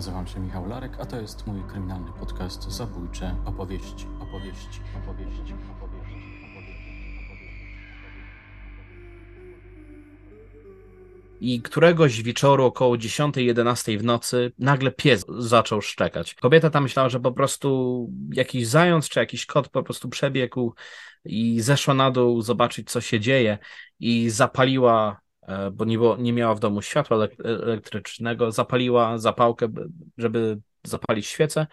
Nazywam się Michał Larek, a to jest mój kryminalny podcast Zabójcze opowieści, opowieści, opowieści, opowieści, I któregoś wieczoru około 10-11 w nocy nagle pies zaczął szczekać. Kobieta tam myślała, że po prostu jakiś zając czy jakiś kot po prostu przebiegł i zeszła na dół zobaczyć, co się dzieje i zapaliła bo nie, było, nie miała w domu światła elektrycznego, zapaliła zapałkę, żeby zapalić świecę,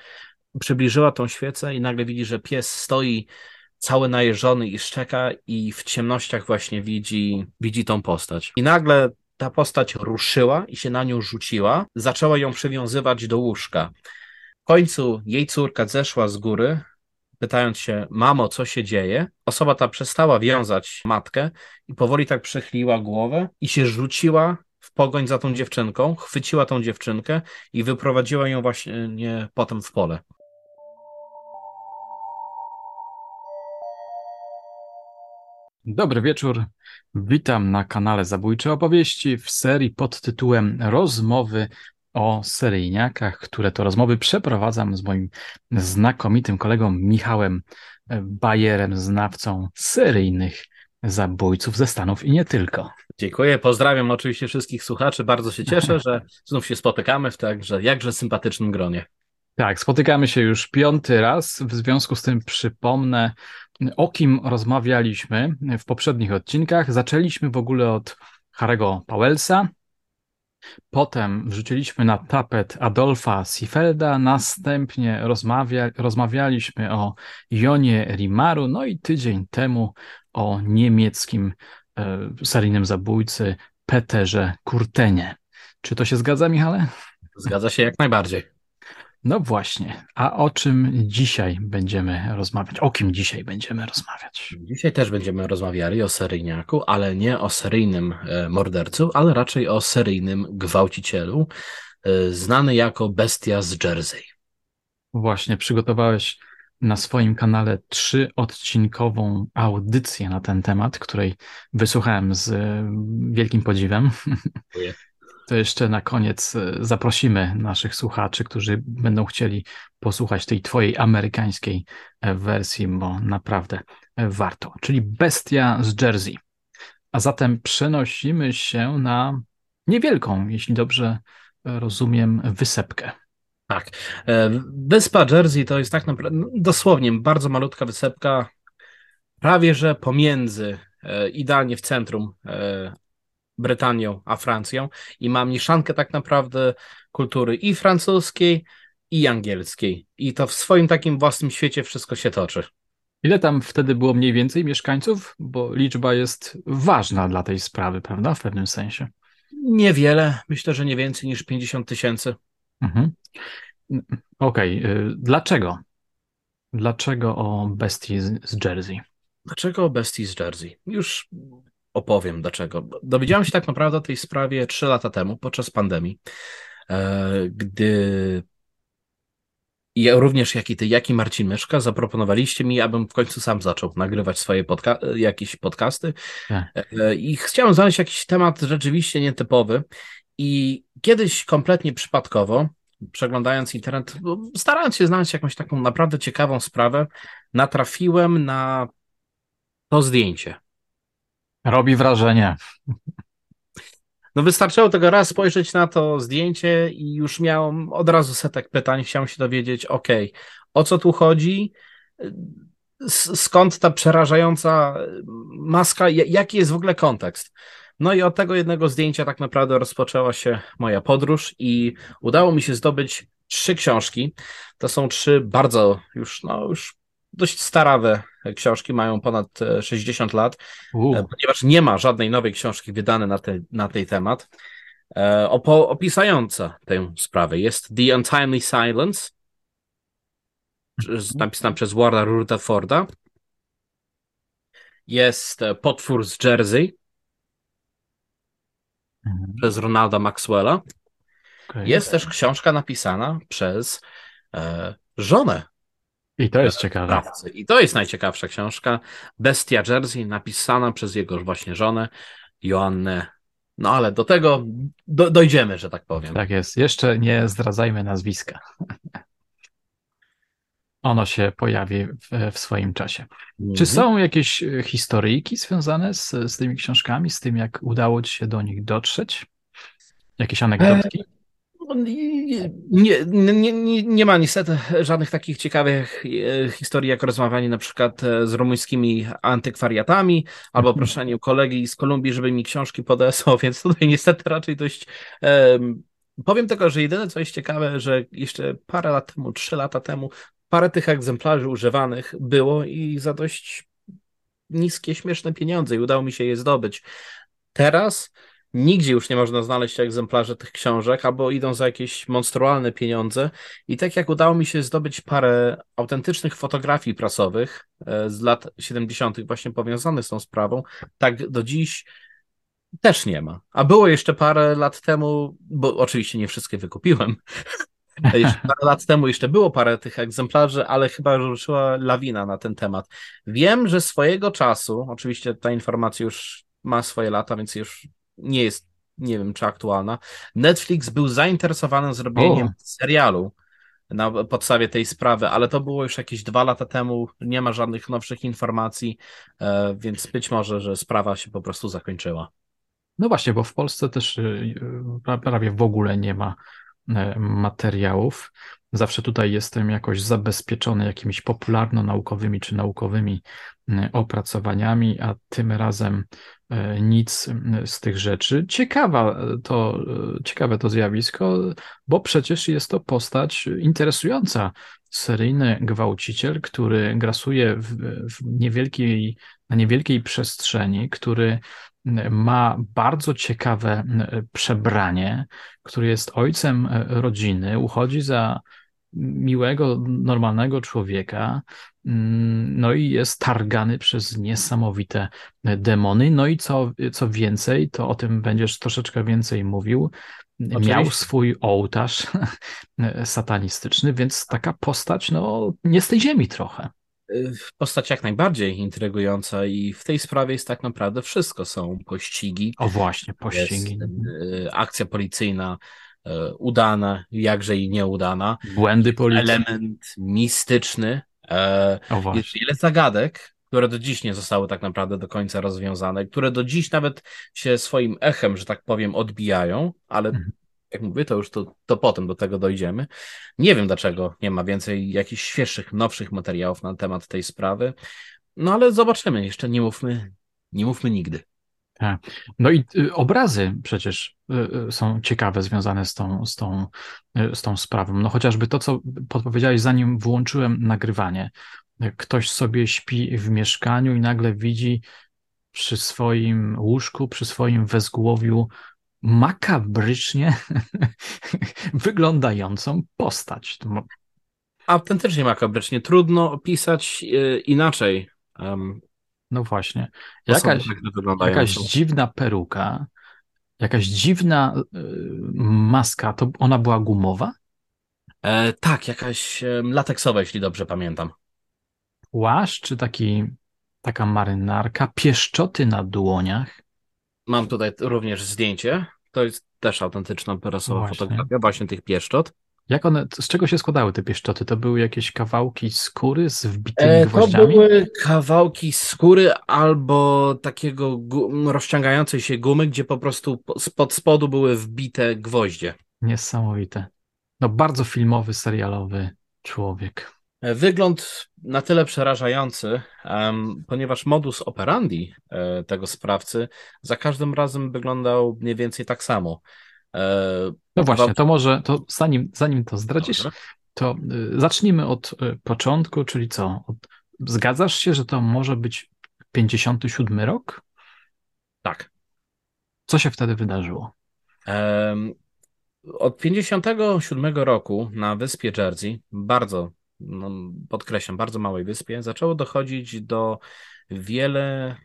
przybliżyła tą świecę i nagle widzi, że pies stoi cały najeżony i szczeka i w ciemnościach właśnie widzi, widzi tą postać. I nagle ta postać ruszyła i się na nią rzuciła, zaczęła ją przywiązywać do łóżka. W końcu jej córka zeszła z góry, pytając się, mamo, co się dzieje, osoba ta przestała wiązać matkę i powoli tak przechyliła głowę i się rzuciła w pogoń za tą dziewczynką, chwyciła tą dziewczynkę i wyprowadziła ją właśnie nie, potem w pole. Dobry wieczór. Witam na kanale Zabójcze Opowieści w serii pod tytułem Rozmowy o seryjniakach, które to rozmowy przeprowadzam z moim znakomitym kolegą Michałem Bajerem, znawcą seryjnych zabójców ze Stanów i nie tylko. Dziękuję, pozdrawiam oczywiście wszystkich słuchaczy. Bardzo się cieszę, że znów się spotykamy w także jakże sympatycznym gronie. Tak, spotykamy się już piąty raz. W związku z tym przypomnę, o kim rozmawialiśmy w poprzednich odcinkach. Zaczęliśmy w ogóle od Harego Powellsa, Potem wrzuciliśmy na tapet Adolfa Siefelda, następnie rozmawia, rozmawialiśmy o Jonie Rimaru, no i tydzień temu o niemieckim e, seryjnym zabójcy Peterze Kurtenie. Czy to się zgadza, Michale? Zgadza się jak najbardziej. No właśnie, a o czym dzisiaj będziemy rozmawiać? O kim dzisiaj będziemy rozmawiać? Dzisiaj też będziemy rozmawiali o seryjniaku, ale nie o seryjnym e, mordercu, ale raczej o seryjnym gwałcicielu, e, znany jako bestia z Jersey. Właśnie, przygotowałeś na swoim kanale trzyodcinkową audycję na ten temat, której wysłuchałem z e, wielkim podziwem. To jeszcze na koniec e, zaprosimy naszych słuchaczy, którzy będą chcieli posłuchać tej twojej amerykańskiej e, wersji, bo naprawdę e, warto. Czyli Bestia z Jersey. A zatem przenosimy się na niewielką, jeśli dobrze rozumiem, wysepkę. Tak. Wyspa Jersey to jest tak naprawdę no, dosłownie bardzo malutka wysepka, prawie że pomiędzy, idealnie w centrum Brytanią a Francją i ma mieszankę tak naprawdę kultury i francuskiej, i angielskiej. I to w swoim takim własnym świecie wszystko się toczy. Ile tam wtedy było mniej więcej mieszkańców? Bo liczba jest ważna dla tej sprawy, prawda? W pewnym sensie. Niewiele. Myślę, że nie więcej niż 50 tysięcy. Mhm. Okej. Okay. Dlaczego? Dlaczego o bestii z Jersey? Dlaczego o bestii z Jersey? Już opowiem dlaczego. Dowiedziałem się tak naprawdę o tej sprawie trzy lata temu, podczas pandemii, e, gdy ja również, jak i ty, jak i Marcin Myszka, zaproponowaliście mi, abym w końcu sam zaczął nagrywać swoje podca jakieś podcasty. Tak. E, I chciałem znaleźć jakiś temat rzeczywiście nietypowy. I kiedyś kompletnie przypadkowo, przeglądając internet, starając się znaleźć jakąś taką naprawdę ciekawą sprawę, natrafiłem na to zdjęcie. Robi wrażenie. No wystarczyło tego raz spojrzeć na to zdjęcie i już miałem od razu setek pytań. Chciałem się dowiedzieć, ok, o co tu chodzi, skąd ta przerażająca maska, jaki jest w ogóle kontekst. No i od tego jednego zdjęcia tak naprawdę rozpoczęła się moja podróż i udało mi się zdobyć trzy książki. To są trzy bardzo już, no już dość starawe książki, mają ponad 60 e, lat. E, ponieważ nie ma żadnej nowej książki wydanej na, te, na tej temat, e, opo, opisująca tę sprawę. Jest The Untimely Silence, napisana przez Warda Rutherforda. Jest Potwór z Jersey mhm. przez Ronalda Maxwella. Okay. Jest też książka napisana przez e, żonę i to jest ciekawe. I to jest najciekawsza książka. Bestia Jersey, napisana przez jego właśnie żonę, Joannę No ale do tego do, dojdziemy, że tak powiem. Tak jest. Jeszcze nie zdradzajmy nazwiska. Ono się pojawi w, w swoim czasie. Mhm. Czy są jakieś historyjki związane z, z tymi książkami, z tym, jak udało ci się do nich dotrzeć? Jakieś anegdotki? E nie, nie, nie, nie ma niestety żadnych takich ciekawych e, historii, jak rozmawianie na przykład e, z rumuńskimi antykwariatami, albo mhm. proszenie kolegi z Kolumbii, żeby mi książki podesłał, więc tutaj niestety raczej dość. Um, powiem tylko, że jedyne co jest ciekawe, że jeszcze parę lat temu, trzy lata temu, parę tych egzemplarzy używanych było i za dość niskie, śmieszne pieniądze i udało mi się je zdobyć. Teraz Nigdzie już nie można znaleźć egzemplarzy tych książek, albo idą za jakieś monstrualne pieniądze. I tak jak udało mi się zdobyć parę autentycznych fotografii prasowych e, z lat 70., właśnie powiązanych z tą sprawą, tak do dziś też nie ma. A było jeszcze parę lat temu, bo oczywiście nie wszystkie wykupiłem. Jeszcze parę lat temu jeszcze było parę tych egzemplarzy, ale chyba ruszyła lawina na ten temat. Wiem, że swojego czasu, oczywiście ta informacja już ma swoje lata, więc już nie jest, nie wiem czy aktualna. Netflix był zainteresowany zrobieniem o. serialu na podstawie tej sprawy, ale to było już jakieś dwa lata temu, nie ma żadnych nowszych informacji, e, więc być może, że sprawa się po prostu zakończyła. No właśnie, bo w Polsce też y, prawie w ogóle nie ma e, materiałów. Zawsze tutaj jestem jakoś zabezpieczony jakimiś popularno-naukowymi czy naukowymi y, opracowaniami, a tym razem E, nic z tych rzeczy. Ciekawa to, e, ciekawe to zjawisko, bo przecież jest to postać interesująca. Seryjny gwałciciel, który grasuje w, w niewielkiej, na niewielkiej przestrzeni, który ma bardzo ciekawe przebranie, który jest ojcem e, rodziny, uchodzi za miłego, normalnego człowieka, mm, no i jest targany przez niesamowite demony. No i co, co więcej, to o tym będziesz troszeczkę więcej mówił. Oczywiście. Miał swój ołtarz satanistyczny, więc taka postać, no, nie z tej ziemi trochę. Postać jak najbardziej intrygująca i w tej sprawie jest tak naprawdę wszystko. Są pościgi. O właśnie, pościgi. Jest, y, akcja policyjna, E, udana, jakże i nieudana. Błędy policji. Element mistyczny. E, o, jest wiele zagadek, które do dziś nie zostały tak naprawdę do końca rozwiązane, które do dziś nawet się swoim echem, że tak powiem, odbijają, ale mhm. Jak mówię, to już to, to potem do tego dojdziemy. Nie wiem dlaczego nie ma więcej jakichś świeższych, nowszych materiałów na temat tej sprawy, no ale zobaczymy, jeszcze nie mówmy, nie mówmy nigdy. Tak. No i y, obrazy przecież y, y, są ciekawe związane z tą, z, tą, z tą sprawą. No chociażby to, co podpowiedziałeś, zanim włączyłem nagrywanie. Ktoś sobie śpi w mieszkaniu i nagle widzi przy swoim łóżku, przy swoim wezgłowiu makabrycznie wyglądającą postać. Autentycznie makabrycznie. Trudno opisać inaczej. No właśnie. Jakaś, jakaś dziwna peruka, jakaś dziwna y, maska, to ona była gumowa? E, tak, jakaś e, lateksowa, jeśli dobrze pamiętam. Płaszcz czy taki, taka marynarka, pieszczoty na dłoniach? Mam tutaj również zdjęcie. To jest też autentyczna prasowa fotografia właśnie tych pieszczot. Jak one, z czego się składały te pieszczoty? To były jakieś kawałki skóry z wbitymi e, gwoździami? To były kawałki skóry albo takiego rozciągającej się gumy, gdzie po prostu spod spodu były wbite gwoździe. Niesamowite. No bardzo filmowy, serialowy człowiek. E, wygląd na tyle przerażający, ponieważ modus operandi e, tego sprawcy za każdym razem wyglądał mniej więcej tak samo. E, no właśnie, to może, to zanim, zanim to zdradzisz, Dobra. to y, zacznijmy od y, początku, czyli co? Zgadzasz się, że to może być 57 rok? Tak. Co się wtedy wydarzyło? Od 57 roku na wyspie Jersey, bardzo, no, podkreślam, bardzo małej wyspie, zaczęło dochodzić do wiele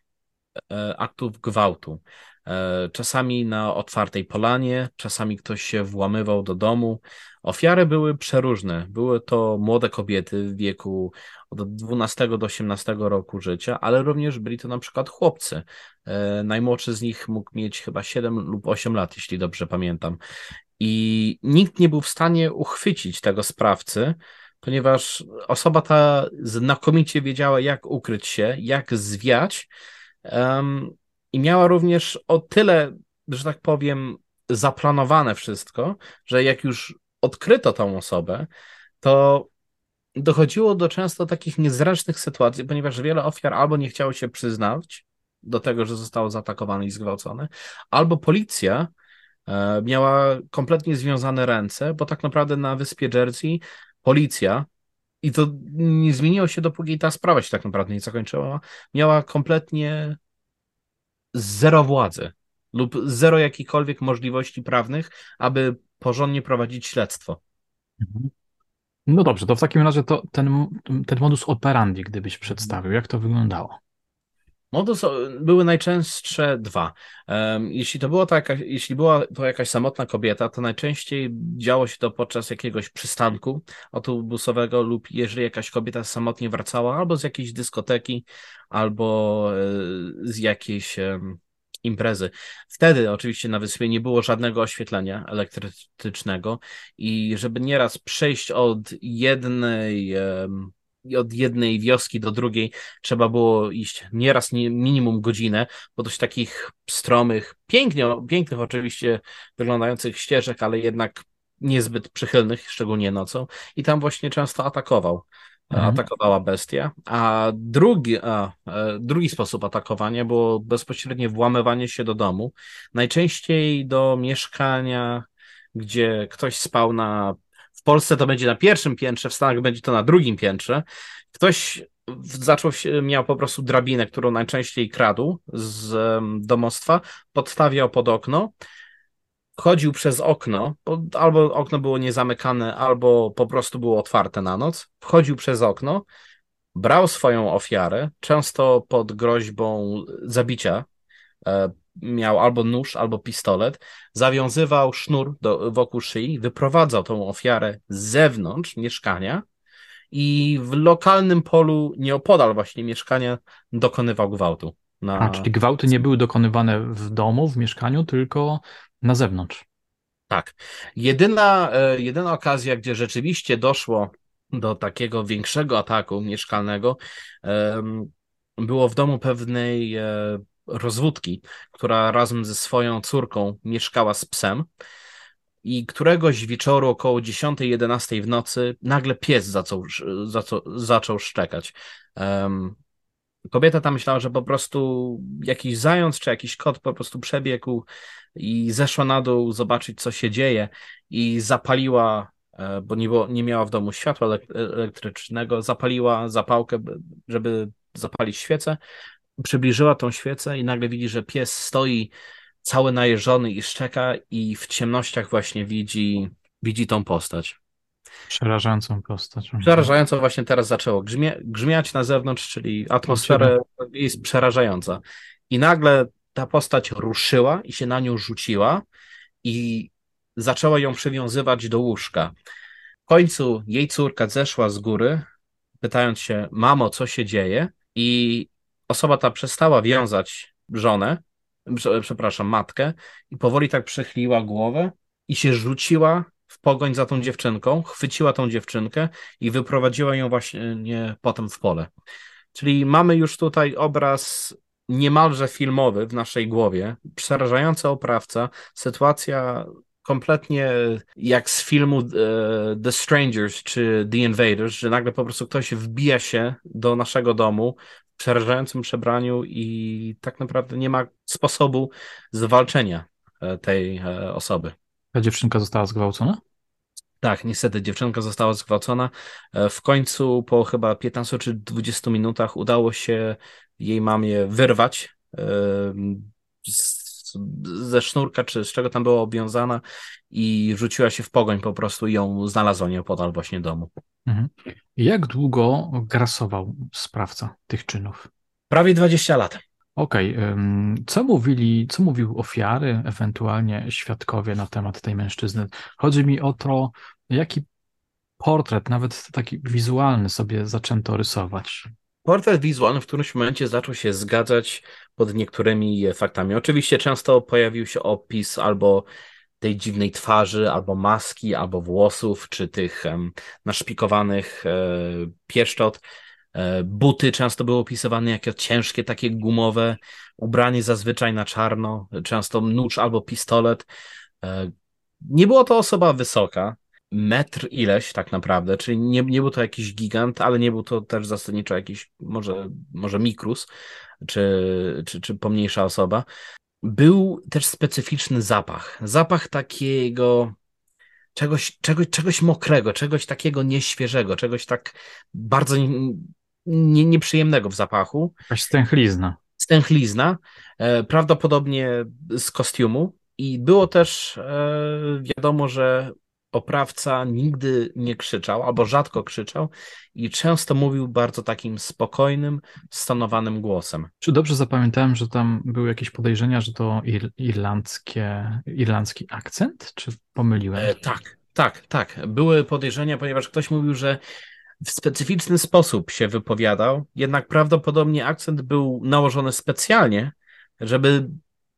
aktów gwałtu. Czasami na otwartej polanie, czasami ktoś się włamywał do domu. Ofiary były przeróżne. Były to młode kobiety w wieku od 12 do 18 roku życia, ale również byli to na przykład chłopcy. Najmłodszy z nich mógł mieć chyba 7 lub 8 lat, jeśli dobrze pamiętam. I nikt nie był w stanie uchwycić tego sprawcy, ponieważ osoba ta znakomicie wiedziała, jak ukryć się, jak zwiać. Um, I miała również o tyle, że tak powiem, zaplanowane wszystko, że jak już odkryto tą osobę, to dochodziło do często takich niezręcznych sytuacji, ponieważ wiele ofiar albo nie chciało się przyznać do tego, że zostało zaatakowane i zgwałcone, albo policja E, miała kompletnie związane ręce, bo tak naprawdę na wyspie Jersey policja, i to nie zmieniło się, dopóki ta sprawa się tak naprawdę nie zakończyła, miała kompletnie zero władzy lub zero jakichkolwiek możliwości prawnych, aby porządnie prowadzić śledztwo. Mhm. No dobrze, to w takim razie to ten, ten modus operandi, gdybyś przedstawił, jak to wyglądało? Modus były najczęstsze dwa. Jeśli to, było to jakaś, jeśli była to jakaś samotna kobieta, to najczęściej działo się to podczas jakiegoś przystanku autobusowego lub jeżeli jakaś kobieta samotnie wracała albo z jakiejś dyskoteki, albo e, z jakiejś imprezy. Wtedy oczywiście na wyspie nie było żadnego oświetlenia elektrycznego i żeby nieraz przejść od jednej od jednej wioski do drugiej trzeba było iść nieraz nie, minimum godzinę, po dość takich stromych, pięknie, pięknych oczywiście wyglądających ścieżek, ale jednak niezbyt przychylnych, szczególnie nocą. I tam właśnie często atakował. Mhm. Atakowała bestia. A drugi, a e, drugi sposób atakowania było bezpośrednie włamywanie się do domu. Najczęściej do mieszkania, gdzie ktoś spał na w Polsce to będzie na pierwszym piętrze, w Stanach będzie to na drugim piętrze. Ktoś zaczął się, miał po prostu drabinę, którą najczęściej kradł z domostwa, podstawiał pod okno, chodził przez okno, albo okno było niezamykane, albo po prostu było otwarte na noc, wchodził przez okno, brał swoją ofiarę, często pod groźbą zabicia, e, miał albo nóż, albo pistolet, zawiązywał sznur do, wokół szyi, wyprowadzał tą ofiarę z zewnątrz mieszkania i w lokalnym polu nieopodal właśnie mieszkania dokonywał gwałtu. Na... A, czyli gwałty nie były dokonywane w domu, w mieszkaniu, tylko na zewnątrz. Tak. Jedyna, e, jedyna okazja, gdzie rzeczywiście doszło do takiego większego ataku mieszkalnego, było w domu pewnej e, rozwódki, która razem ze swoją córką mieszkała z psem. I któregoś wieczoru około 10-11 w nocy nagle pies zaczął, zaczął, zaczął szczekać. Um, kobieta ta myślała, że po prostu jakiś zając czy jakiś kot po prostu przebiegł i zeszła na dół zobaczyć, co się dzieje i zapaliła, e, bo nie, było, nie miała w domu światła elektrycznego, zapaliła zapałkę, żeby zapalić świecę przybliżyła tą świecę i nagle widzi, że pies stoi cały najeżony i szczeka i w ciemnościach właśnie widzi, widzi tą postać. Przerażającą postać. Przerażająco właśnie teraz zaczęło grzmie, grzmiać na zewnątrz, czyli atmosfera jest przerażająca. I nagle ta postać ruszyła i się na nią rzuciła i zaczęła ją przywiązywać do łóżka. W końcu jej córka zeszła z góry, pytając się, mamo, co się dzieje? I osoba ta przestała wiązać żonę, przepraszam, matkę i powoli tak przechyliła głowę i się rzuciła w pogoń za tą dziewczynką, chwyciła tą dziewczynkę i wyprowadziła ją właśnie potem w pole. Czyli mamy już tutaj obraz niemalże filmowy w naszej głowie, przerażający oprawca, sytuacja kompletnie jak z filmu e, The Strangers czy The Invaders, że nagle po prostu ktoś wbija się do naszego domu, przerażającym przebraniu i tak naprawdę nie ma sposobu zwalczenia e, tej e, osoby. Ta dziewczynka została zgwałcona? Tak, niestety dziewczynka została zgwałcona. E, w końcu po chyba 15 czy 20 minutach udało się jej mamie wyrwać ze sznurka, czy z czego tam była obwiązana i rzuciła się w pogoń po prostu i ją znalazła nieopodal właśnie domu. Mhm. Jak długo grasował sprawca tych czynów? Prawie 20 lat. Okej, okay. co mówili, co mówił ofiary, ewentualnie świadkowie na temat tej mężczyzny? Chodzi mi o to, jaki portret, nawet taki wizualny sobie zaczęto rysować. Portret wizualny w którymś momencie zaczął się zgadzać pod niektórymi faktami. Oczywiście często pojawił się opis albo tej dziwnej twarzy, albo maski, albo włosów, czy tych um, naszpikowanych e, pieszczot. E, buty często były opisywane jako ciężkie, takie gumowe, ubranie zazwyczaj na czarno, często nóż albo pistolet. E, nie była to osoba wysoka, metr ileś tak naprawdę, czyli nie, nie był to jakiś gigant, ale nie był to też zasadniczo jakiś może, może mikrus, czy, czy, czy pomniejsza osoba. Był też specyficzny zapach. Zapach takiego czegoś, czegoś, czegoś mokrego, czegoś takiego nieświeżego, czegoś tak bardzo nie, nieprzyjemnego w zapachu. Jakaś stęchlizna. Stęchlizna, e, prawdopodobnie z kostiumu. I było też e, wiadomo, że oprawca nigdy nie krzyczał, albo rzadko krzyczał i często mówił bardzo takim spokojnym, stonowanym głosem. Czy dobrze zapamiętałem, że tam były jakieś podejrzenia, że to ir irlandzkie, irlandzki akcent, czy pomyliłem? E, tak, tak, tak. Były podejrzenia, ponieważ ktoś mówił, że w specyficzny sposób się wypowiadał, jednak prawdopodobnie akcent był nałożony specjalnie, żeby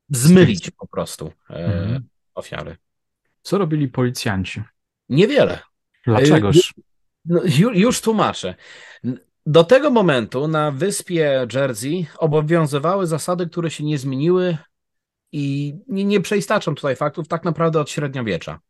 zmylić po prostu e, mhm. ofiary. Co robili policjanci? Niewiele. Dlaczegoż? No, już tłumaczę. Do tego momentu na wyspie Jersey obowiązywały zasady, które się nie zmieniły i nie, nie przeistaczam tutaj faktów tak naprawdę od średniowiecza.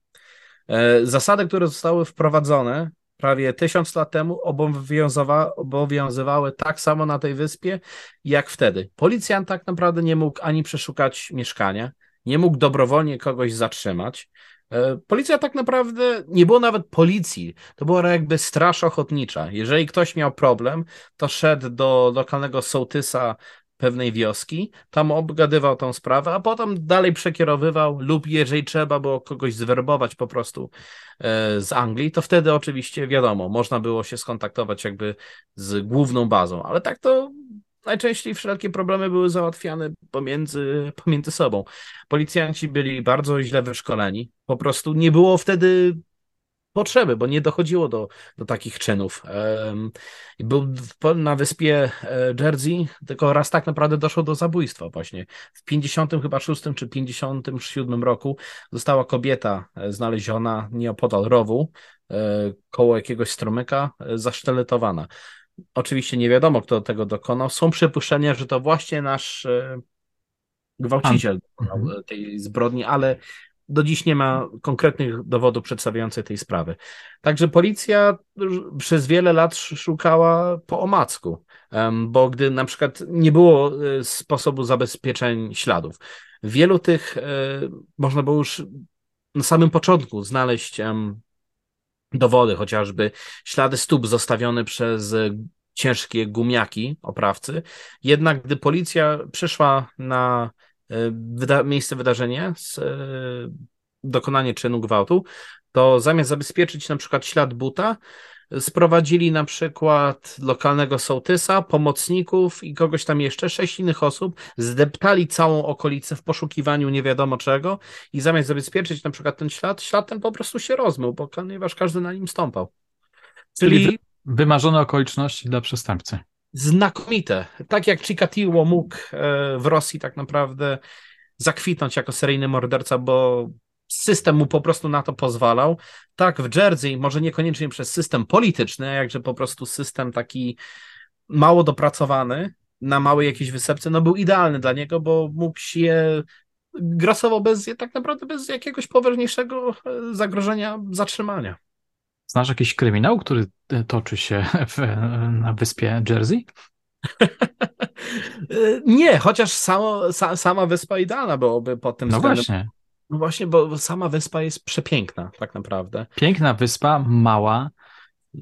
E, zasady, które zostały wprowadzone prawie tysiąc lat temu, obowiązywa, obowiązywały tak samo na tej wyspie, jak wtedy. Policjant tak naprawdę nie mógł ani przeszukać mieszkania, nie mógł dobrowolnie kogoś zatrzymać. E, policja tak naprawdę nie było nawet policji, to była jakby straż ochotnicza. Jeżeli ktoś miał problem, to szedł do lokalnego sołtysa pewnej wioski, tam obgadywał tą sprawę, a potem dalej przekierowywał lub jeżeli trzeba było kogoś zwerbować po prostu e, z Anglii, to wtedy oczywiście wiadomo, można było się skontaktować jakby z główną bazą, ale tak to najczęściej wszelkie problemy były załatwiane pomiędzy, pomiędzy sobą. Policjanci byli bardzo źle wyszkoleni. Po prostu nie było wtedy potrzeby, bo nie dochodziło do, do takich czynów. Był na wyspie e, Jersey, tylko raz tak naprawdę doszło do zabójstwa właśnie. W 50 chyba 6 czy 57 roku została kobieta e, znaleziona nieopodal rowu, e, koło jakiegoś stromyka, zaszteletowana. Oczywiście nie wiadomo, kto tego dokonał. Są przypuszczenia, że to właśnie nasz e, gwałciciel dokonał mhm. tej zbrodni, ale do dziś nie ma konkretnych dowodów przedstawiających tej sprawy. Także policja przez wiele lat szukała po omacku, bo gdy na przykład nie było e, sposobu zabezpieczeń śladów, wielu tych e, można było już na samym początku znaleźć dowody, chociażby ślady stóp zostawione przez ciężkie gumiaki oprawcy. Jednak gdy policja przyszła na e, wyda miejsce wydarzenia, e, dokonanie czynu gwałtu, to zamiast zabezpieczyć na przykład ślad buta, sprowadzili na przykład lokalnego sołtysa, pomocników i kogoś tam jeszcze, sześć innych osób, zdeptali całą okolicę w poszukiwaniu nie wiadomo czego i zamiast zabezpieczyć na przykład ten ślad, ślad ten po prostu się rozmył, ponieważ każdy na nim stąpał. Czyli, Czyli wymarzone okoliczności dla przestępcy. Znakomite. Tak jak Chikatilo mógł e, w Rosji tak naprawdę zakwitnąć jako seryjny morderca, bo system mu po prostu na to pozwalał. Tak, w Jersey, może niekoniecznie przez system polityczny, a jakże po prostu system taki mało dopracowany na małej jakiejś wysepce, no był idealny dla niego, bo mógł się grasował bez, tak naprawdę bez jakiegoś poważniejszego e, zagrożenia zatrzymania. Znasz jakiś kryminał, który e, toczy się w, na wyspie Jersey? Nie, chociaż samo, sa, sama wyspa idealna byłoby pod tym no względem. Właśnie. No właśnie, bo sama wyspa jest przepiękna, tak naprawdę. Piękna wyspa, mała,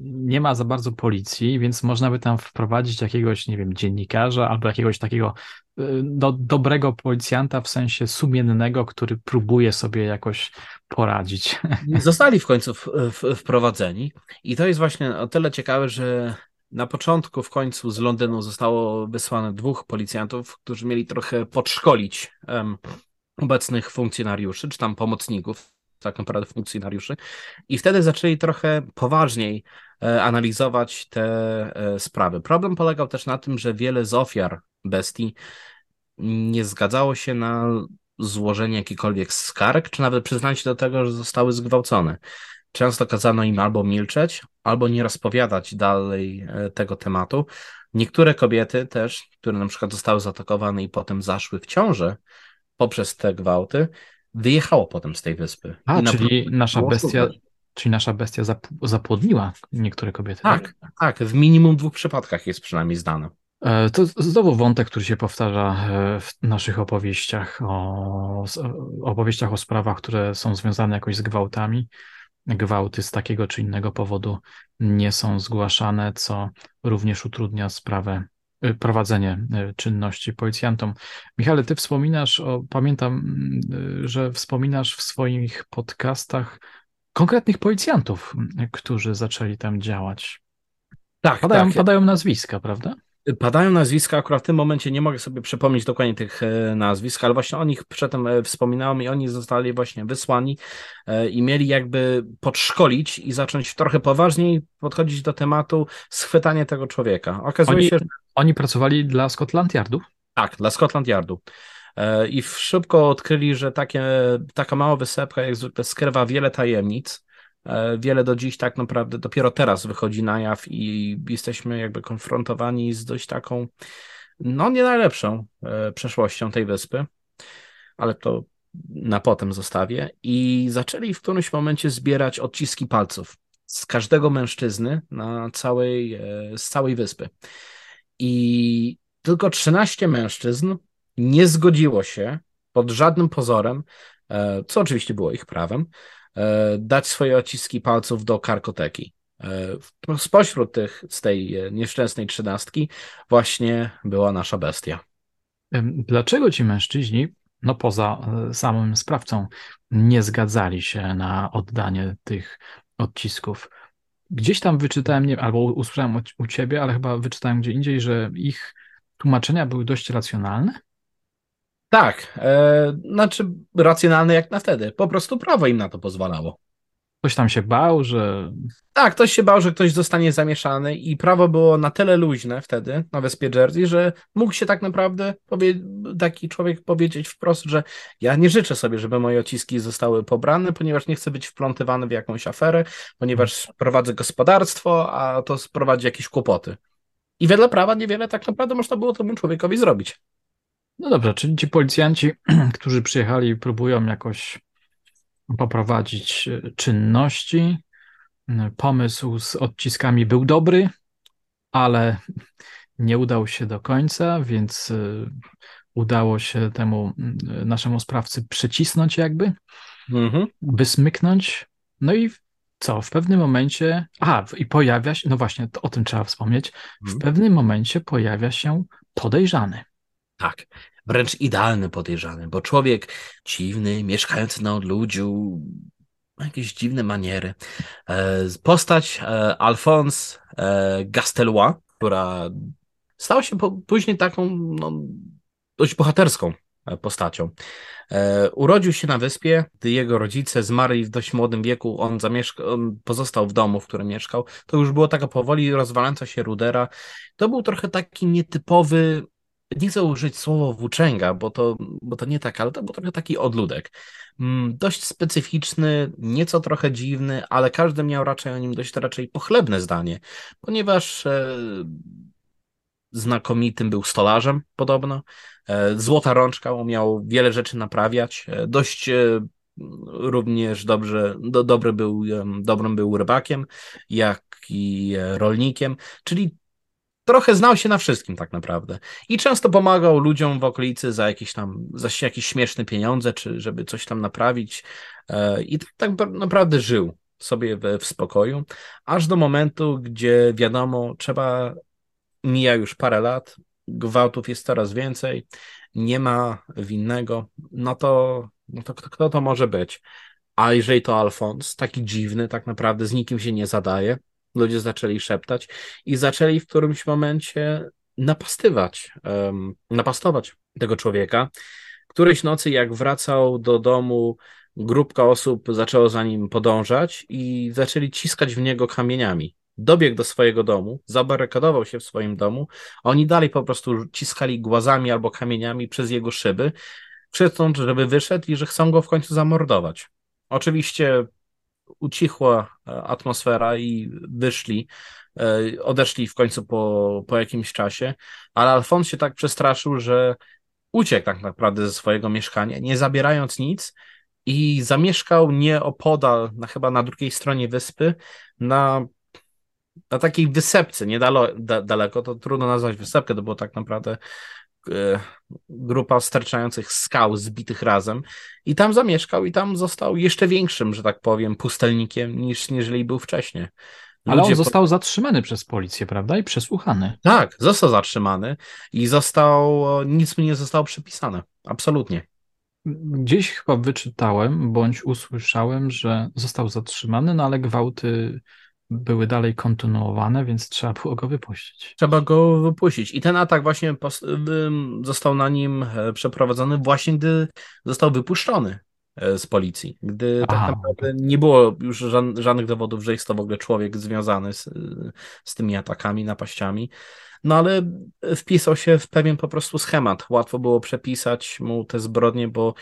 nie ma za bardzo policji, więc można by tam wprowadzić jakiegoś, nie wiem, dziennikarza albo jakiegoś takiego y, do, dobrego policjanta w sensie sumiennego, który próbuje sobie jakoś poradzić. Zostali w końcu w, w, wprowadzeni i to jest właśnie o tyle ciekawe, że na początku, w końcu z Londynu zostało wysłane dwóch policjantów, którzy mieli trochę podszkolić um, obecnych funkcjonariuszy, czy tam pomocników, tak naprawdę funkcjonariuszy, i wtedy zaczęli trochę poważniej e, analizować te e, sprawy. Problem polegał też na tym, że wiele z ofiar bestii nie zgadzało się na złożenie jakichkolwiek skarg, czy nawet przyznanie się do tego, że zostały zgwałcone. Często kazano im albo milczeć, albo nie rozpowiadać dalej e, tego tematu. Niektóre kobiety też, które na przykład zostały zaatakowane i potem zaszły w ciążę poprzez te gwałty, wyjechało potem z tej wyspy. A, czyli nasza bestia, czyli nasza bestia zapłodniła niektóre kobiety. Tak, tak, tak, w minimum dwóch przypadkach jest przynajmniej znane. E, to znowu wątek, który się powtarza e, w naszych opowieściach, o opowieściach o sprawach, które są związane jakoś z gwałtami. Gwałty z takiego czy innego powodu nie są zgłaszane, co również utrudnia sprawę, prowadzenie czynności policjantom. Michale, ty wspominasz, o, pamiętam, że wspominasz w swoich podcastach konkretnych policjantów, którzy zaczęli tam działać. Tak, padają, tak. padają nazwiska, prawda? Padają nazwiska, akurat w tym momencie nie mogę sobie przypomnieć dokładnie tych e, nazwisk, ale właśnie o nich przedtem e, wspominałem i oni zostali właśnie wysłani e, i mieli jakby podszkolić i zacząć trochę poważniej podchodzić do tematu schwytania tego człowieka. Okazuje oni, się, że... Oni pracowali dla Scotland Yardu? Tak, dla Scotland Yardu. I szybko odkryli, że takie, taka mała wysepka jak zwykle skrywa wiele tajemnic E, wiele do dziś tak naprawdę dopiero teraz wychodzi na jaw i jesteśmy jakby konfrontowani z dość taką, no nie najlepszą e, przeszłością tej wyspy, ale to na potem zostawię. I zaczęli w którymś momencie zbierać odciski palców z każdego mężczyzny na całej, e, z całej wyspy. I tylko 13 mężczyzn nie zgodziło się pod żadnym pozorem, co oczywiście było ich prawem, E, dać swoje odciski palców do karkoteki. E, spośród tych, z tej e, nieszczęsnej trzynastki właśnie była nasza bestia. Dlaczego ci mężczyźni, no poza samym sprawcą, nie zgadzali się na oddanie tych odcisków? Gdzieś tam wyczytałem, nie, albo usłyszałem u ciebie, ale chyba wyczytałem gdzie indziej, że ich tłumaczenia były dość racjonalne. Tak, e, znaczy racjonalne jak na wtedy. Po prostu prawo im na to pozwalało. Ktoś tam się bał, że. Tak, ktoś się bał, że ktoś zostanie zamieszany, i prawo było na tyle luźne wtedy na wyspie Jersey, że mógł się tak naprawdę powie... taki człowiek powiedzieć wprost, że ja nie życzę sobie, żeby moje odciski zostały pobrane, ponieważ nie chcę być wplątywany w jakąś aferę, ponieważ prowadzę gospodarstwo, a to sprowadzi jakieś kłopoty. I wedle prawa niewiele tak naprawdę można było temu człowiekowi zrobić. No dobrze, czyli ci policjanci, którzy przyjechali, próbują jakoś poprowadzić e, czynności. E, pomysł z odciskami był dobry, ale nie udał się do końca, więc e, udało się temu naszemu sprawcy przycisnąć jakby, mhm. wysmyknąć. No i co, w pewnym momencie, aha, i pojawia się, no właśnie, o tym trzeba wspomnieć, w mhm. pewnym momencie pojawia się podejrzany. Tak, wręcz idealny podejrzany, bo człowiek dziwny, mieszkający na odludziu, ma jakieś dziwne maniery. E, postać e, Alphonse e, Gastelois, która stała się później taką no, dość bohaterską postacią. Urodził się na wyspie, gdy jego rodzice zmarli w dość młodym wieku, on, zamieszka, on pozostał w domu, w którym mieszkał. To już było taka powoli rozwalająca się rudera. To był trochę taki nietypowy nie chcę użyć słowa włóczęga, bo to, bo to nie tak, ale to był trochę taki odludek. Mm, dość specyficzny, nieco trochę dziwny, ale każdy miał raczej o nim dość raczej pochlebne zdanie, ponieważ e, znakomitym był stolarzem podobno. E, złota rączka, umiał wiele rzeczy naprawiać. E, dość e, również dobrze, do, dobry był, dobrym był rybakiem, jak i e, rolnikiem, czyli trochę znał się na wszystkim tak naprawdę. I często pomagał ludziom w okolicy za jakieś tam, za jakieś śmieszne pieniądze, czy żeby coś tam naprawić. E, I tak, tak naprawdę żył sobie w, w spokoju, aż do momentu, gdzie wiadomo, trzeba, mija już parę lat, gwałtów jest coraz więcej, nie ma winnego, no to, no to kto, kto to może być? A jeżeli to Alfons, taki dziwny, tak naprawdę z nikim się nie zadaje, ludzie zaczęli szeptać i zaczęli w którymś momencie napastywać, napastować tego człowieka. Którejś nocy, jak wracał do domu, grupka osób zaczęło za nim podążać i zaczęli ciskać w niego kamieniami. Dobiegł do swojego domu, zabarykadował się w swoim domu, a oni dalej po prostu ciskali głazami albo kamieniami przez jego szyby, krzycząc, żeby wyszedł i że chcą go w końcu zamordować. Oczywiście ucichła e, atmosfera i wyszli, e, odeszli w końcu po, po jakimś czasie, ale Alfons się tak przestraszył, że uciekł tak naprawdę ze swojego mieszkania, nie zabierając nic i zamieszkał nieopodal, na, chyba na drugiej stronie wyspy, na, na takiej wysepce, niedaleko, to trudno nazwać wysepkę, to było tak naprawdę grupa sterczających skał zbitych razem i tam zamieszkał i tam został jeszcze większym, że tak powiem, pustelnikiem niż jeżeli był wcześniej. Ludzie Ale on został po... zatrzymany przez policję, prawda? I przesłuchany. Tak, został zatrzymany i został, nic mu nie zostało przypisane. Absolutnie. Gdzieś chyba wyczytałem, bądź usłyszałem, że został zatrzymany, no ale gwałty były dalej kontynuowane, więc trzeba było go wypuścić. Trzeba go wypuścić. I ten atak właśnie został na nim e, przeprowadzony właśnie gdy został wypuszczony e, z policji, gdy tak Aha, tak naprawdę nie było już żadnych dowodów, że jest to w ogóle człowiek związany z, z tymi atakami, napaściami. No ale wpisał się w pewien po prostu schemat. Łatwo było przepisać mu te zbrodnie, bo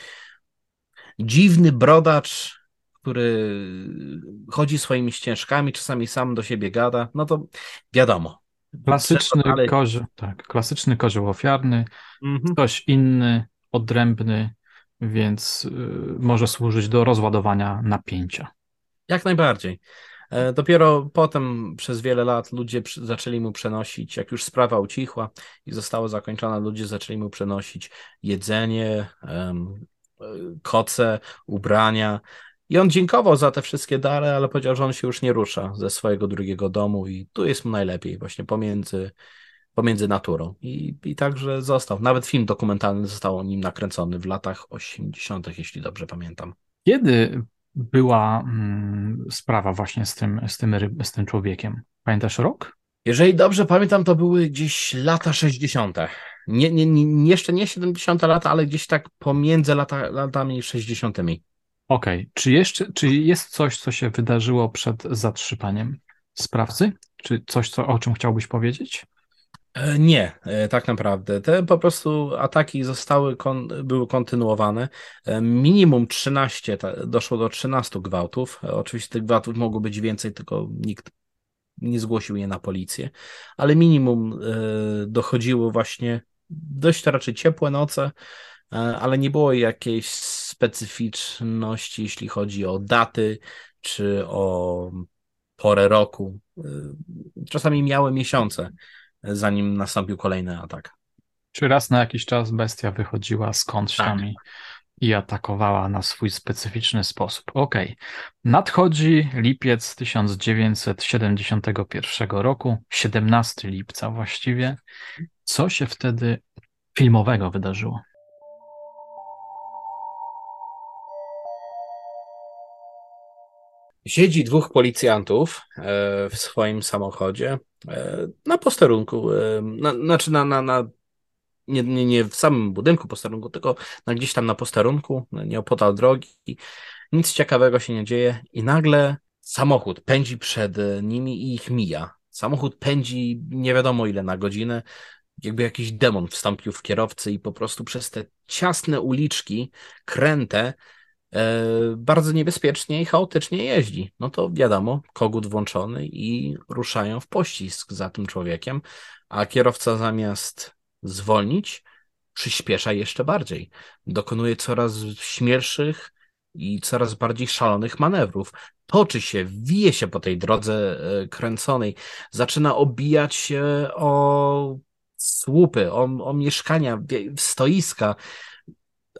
dziwny brodacz który chodzi swoimi ścieżkami, czasami sam do siebie gada, no to wiadomo. Klasyczny, dalej... tak, klasyczny kozioł ofiarny, mhm. ktoś inny, odrębny, więc y, może służyć do rozładowania napięcia. Jak najbardziej. E, dopiero potem przez wiele lat ludzie zaczęli mu przenosić, jak już sprawa ucichła i została zakończona, ludzie zaczęli mu przenosić jedzenie, koce, ubrania, i on dziękował za te wszystkie dary, ale powiedział, że on się już nie rusza ze swojego drugiego domu i tu jest mu najlepiej, właśnie pomiędzy, pomiędzy naturą. I, I także został. Nawet film dokumentalny został o nim nakręcony w latach 80., jeśli dobrze pamiętam. Kiedy była mm, sprawa właśnie z tym, z, tym, z tym człowiekiem? Pamiętasz rok? Jeżeli dobrze pamiętam, to były gdzieś lata 60. Nie, nie, nie, jeszcze nie 70 lata, ale gdzieś tak pomiędzy lata, latami 60. Okej, okay. czy jeszcze, czy jest coś, co się wydarzyło przed zatrzymaniem sprawcy? Czy coś, co, o czym chciałbyś powiedzieć? E, nie, e, tak naprawdę. Te po prostu ataki zostały, kon, były kontynuowane. E, minimum 13, doszło do 13 gwałtów. Oczywiście tych gwałtów mogło być więcej, tylko nikt nie zgłosił je na policję, ale minimum dochodziło właśnie dość raczej ciepłe noce, ale nie było jakiejś specyficzności, jeśli chodzi o daty czy o porę roku. Y, czasami miały miesiące, zanim nastąpił kolejny atak. Czy raz na jakiś czas bestia wychodziła skądś tak. tam i, i atakowała na swój specyficzny sposób. Okej. Okay. Nadchodzi lipiec 1971 roku, 17 lipca właściwie. Co się wtedy filmowego wydarzyło? Siedzi dwóch policjantów e, w swoim samochodzie e, na posterunku, e, na, znaczy na, na, na nie, nie, nie w samym budynku posterunku, tylko na gdzieś tam na posterunku, nieopodal drogi. Nic ciekawego się nie dzieje i nagle samochód pędzi przed nimi i ich mija. Samochód pędzi nie wiadomo ile na godzinę, jakby jakiś demon wstąpił w kierowcy i po prostu przez te ciasne uliczki, kręte, bardzo niebezpiecznie i chaotycznie jeździ. No to wiadomo, kogut włączony i ruszają w pościsk za tym człowiekiem, a kierowca zamiast zwolnić, przyspiesza jeszcze bardziej. Dokonuje coraz śmielszych i coraz bardziej szalonych manewrów. Toczy się, wije się po tej drodze e, kręconej, zaczyna obijać się o słupy, o, o mieszkania, stoiska,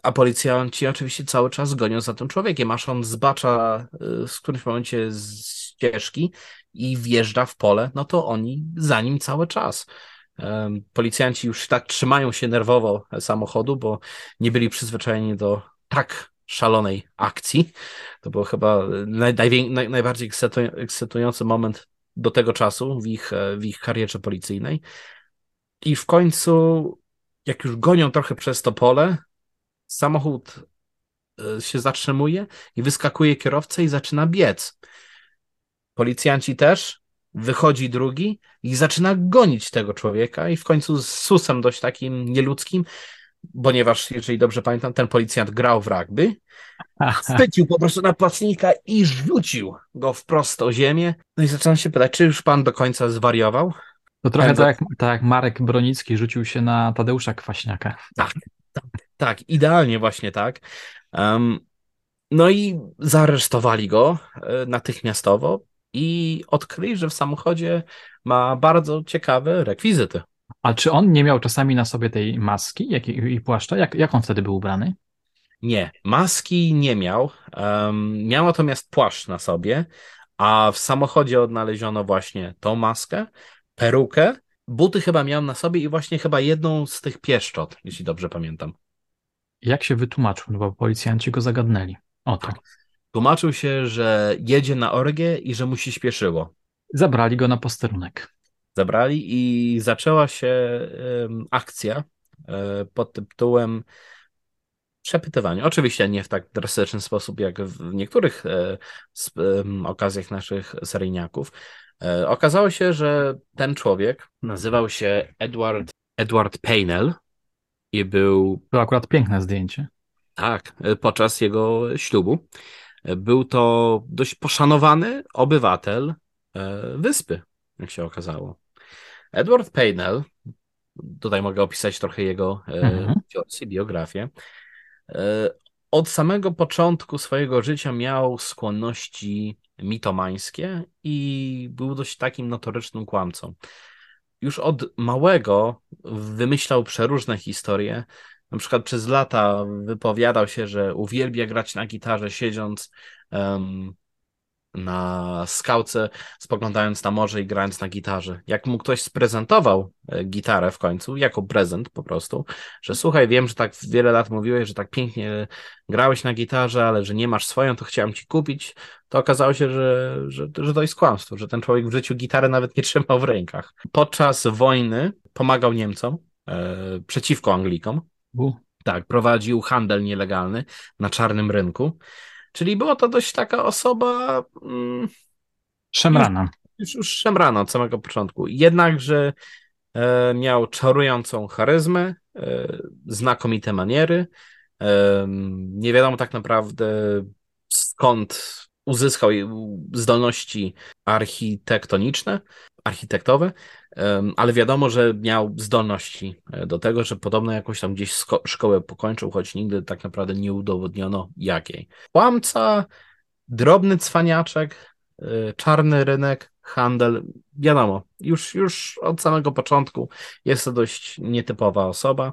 a policjanci oczywiście cały czas gonią za tym człowiekiem, aż on zbacza y, w którymś momencie z ścieżki i wjeżdża w pole, no to oni za nim cały czas. Policjanci już tak trzymają się nerwowo samochodu, bo nie byli przyzwyczajeni do tak szalonej akcji. To był chyba naj, naj, najbardziej ekscytujący moment do tego czasu w ich, w ich karierze policyjnej. I w końcu, jak już gonią trochę przez to pole, samochód e, się zatrzymuje i wyskakuje kierowca i zaczyna biec. Policjanci też, wychodzi drugi i zaczyna gonić tego człowieka i w końcu z susem dość takim nieludzkim, ponieważ, jeżeli dobrze pamiętam, ten policjant grał w rugby, chwycił po prostu napastnika i rzucił go wprost o ziemię. No i zaczynam się pytać, czy już pan do końca zwariował? To trochę tak jak, tak jak Marek Bronicki rzucił się na Tadeusza Kwaśniaka. Tak, tak, tak idealnie właśnie tak. Um, no i zaaresztowali go e, natychmiastowo i odkryli, że w samochodzie ma bardzo ciekawe rekwizyty. A czy on nie miał czasami na sobie tej maski jak, i płaszcza? Jak, jak on wtedy był ubrany? Nie, maski nie miał. Um, miał natomiast płaszcz na sobie, a w samochodzie odnaleziono właśnie tą maskę, perukę, buty chyba miał na sobie i właśnie chyba jedną z tych pieszczot, jeśli dobrze pamiętam. Jak się wytłumaczył? No bo policjanci go zagadnęli. O to. Tłumaczył się, że jedzie na orgię i że mu się śpieszyło. Zabrali go na posterunek. Zabrali i zaczęła się um, akcja um, pod tytułem przepytywanie. Oczywiście nie w tak drastyczny sposób jak w niektórych e, okazjach naszych seryjniaków. E, okazało się, że ten człowiek nazywał się Edward, Edward Paynell i był. To akurat piękne zdjęcie. Tak, podczas jego ślubu. Był to dość poszanowany obywatel e, wyspy, jak się okazało. Edward Paynell, tutaj mogę opisać trochę jego e, mhm. biografię. Od samego początku swojego życia miał skłonności mitomańskie i był dość takim notorycznym kłamcą. Już od małego wymyślał przeróżne historie. Na przykład przez lata wypowiadał się, że uwielbia grać na gitarze, siedząc um, na skałce, spoglądając na morze i grając na gitarze. Jak mu ktoś sprezentował e, gitarę w końcu, jako prezent po prostu, że słuchaj, wiem, że tak wiele lat mówiłeś, że tak pięknie grałeś na gitarze, ale że nie masz swoją, to chciałem ci kupić, to okazało się, że, że, że to jest kłamstwo, że ten człowiek w życiu gitary nawet nie trzymał w rękach. Podczas wojny pomagał Niemcom e, przeciwko Anglikom. U. Tak, prowadził handel nielegalny na czarnym rynku. Czyli była to dość taka osoba. Mm, szemrana. Już, już szemrana od samego początku. Jednakże e, miał czarującą charyzmę, e, znakomite maniery. E, nie wiadomo tak naprawdę skąd uzyskał zdolności architektoniczne, architektowe, ale wiadomo, że miał zdolności e, do tego, że podobno jakąś tam gdzieś szkołę pokończył, choć nigdy tak naprawdę nie udowodniono jakiej. Kłamca, drobny cwaniaczek, e, czarny rynek, handel, wiadomo, już, już od samego początku jest to dość nietypowa osoba,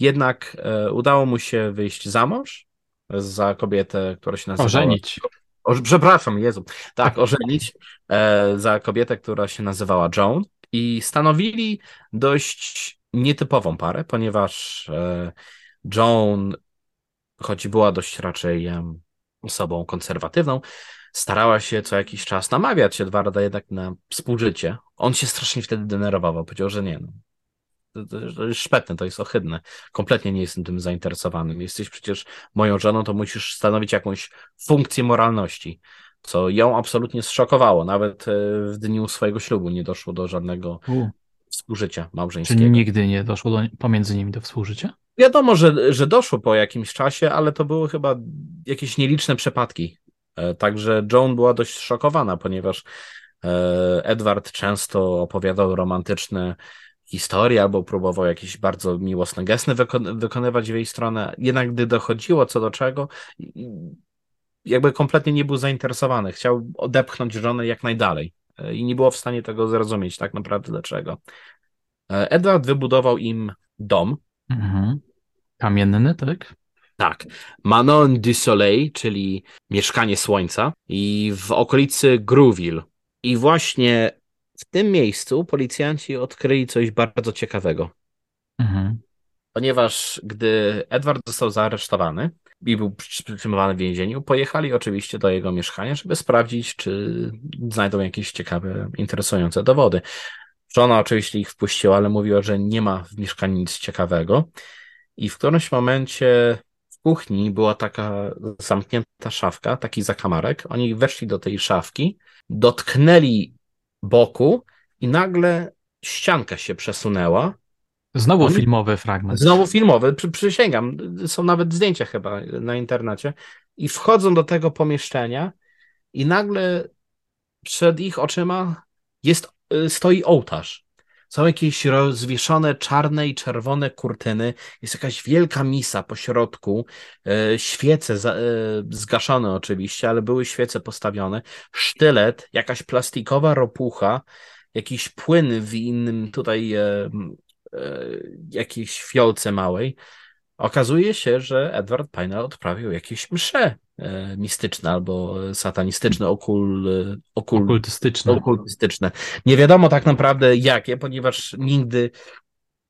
jednak e, udało mu się wyjść za mąż za kobietę, która się nazywa... Ożenić. O, przepraszam, Jezu. Tak, ożenić e, za kobietę, która się nazywała Joan i stanowili dość nietypową parę, ponieważ e, Joan, choć była dość raczej e, osobą konserwatywną, starała się co jakiś czas namawiać się dwa razy jednak na współżycie. On się strasznie wtedy denerwował, powiedział, że nie, no, to jest szpetne, to jest ohydne. Kompletnie nie jestem tym zainteresowanym. Jesteś przecież moją żoną, to musisz stanowić jakąś funkcję moralności, co ją absolutnie zszokowało. Nawet e, w dniu swojego ślubu nie doszło do żadnego U. współżycia małżeńskiego. Czy nigdy nie doszło do, pomiędzy nimi do współżycia? Wiadomo, że, że doszło po jakimś czasie, ale to były chyba jakieś nieliczne przypadki. E, także Joan była dość szokowana, ponieważ e, Edward często opowiadał romantyczne historii, albo próbował jakieś bardzo miłosne gesty wykon wykonywać w jej stronę. Jednak gdy dochodziło co do czego, jakby kompletnie nie był zainteresowany. Chciał odepchnąć żonę jak najdalej e, i nie było w stanie tego zrozumieć tak naprawdę dlaczego. E, Edward wybudował im dom. Mhm. Kamienny, tak? Tak. Manon du Soleil, czyli mieszkanie słońca i w okolicy Grouville. I właśnie w tym miejscu policjanci odkryli coś bardzo ciekawego. Mhm. ponieważ gdy Edward został zaaresztowany i był przytrzymywany w więzieniu, pojechali oczywiście do jego mieszkania, żeby sprawdzić, czy znajdą jakieś ciekawe, interesujące dowody. Żona oczywiście ich wpuściła, ale mówiła, że nie ma w mieszkaniu nic ciekawego. I w którymś momencie w kuchni była taka zamknięta szafka, taki zakamarek. Oni weszli do tej szafki, dotknęli boku i nagle ścianka się przesunęła. Znowu Oni... filmowy fragment. Znowu filmowy, przy, przysięgam. Są nawet zdjęcia chyba na internecie. I wchodzą do tego pomieszczenia i nagle przed ich oczyma jest, y, stoi ołtarz. Są jakieś rozwieszone czarne i czerwone kurtyny, jest jakaś wielka misa po środku, e, świece e, zgaszone oczywiście, ale były świece postawione, sztylet, jakaś plastikowa ropucha, jakiś płyn w innym tutaj e, jakiejś fiolce małej. Okazuje się, że Edward Pine odprawił jakieś msze mistyczne albo satanistyczne, okul, okul, okultystyczne. okultystyczne. Nie wiadomo tak naprawdę jakie, ponieważ nigdy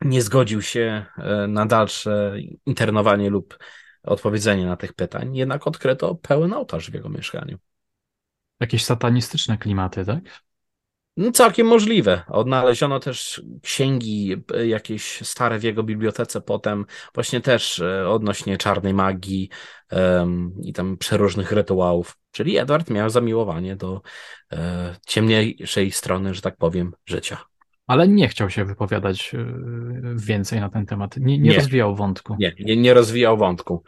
nie zgodził się e, na dalsze internowanie lub odpowiedzenie na tych pytań, jednak odkryto pełen ołtarz w jego mieszkaniu. Jakieś satanistyczne klimaty, tak? No, całkiem możliwe. Odnaleziono też księgi e, jakieś stare w jego bibliotece potem, właśnie też e, odnośnie czarnej magii um, i tam przeróżnych rytuałów. Czyli Edward miał zamiłowanie do e, ciemniejszej strony, że tak powiem, życia. Ale nie chciał się wypowiadać e, więcej na ten temat. Nie, nie, nie. rozwijał wątku. Nie, nie, nie rozwijał wątku.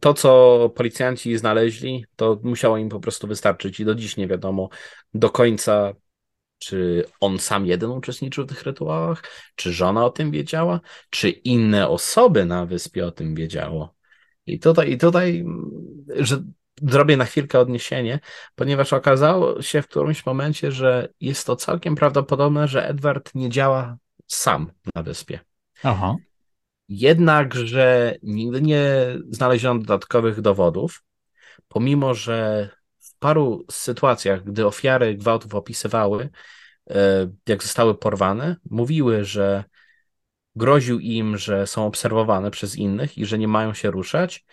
To, co policjanci znaleźli, to musiało im po prostu wystarczyć i do dziś nie wiadomo do końca, czy on sam jeden uczestniczył w tych rytuałach? Czy żona o tym wiedziała? Czy inne osoby na wyspie o tym wiedziało? I tutaj, i tutaj że zrobię na chwilkę odniesienie, ponieważ okazało się w którymś momencie, że jest to całkiem prawdopodobne, że Edward nie działa sam na wyspie. Aha. Jednakże nigdy nie znaleziono dodatkowych dowodów, pomimo że paru sytuacjach, gdy ofiary gwałtów opisywały, e, jak zostały porwane, mówiły, że groził im, że są obserwowane przez innych i że nie mają się ruszać,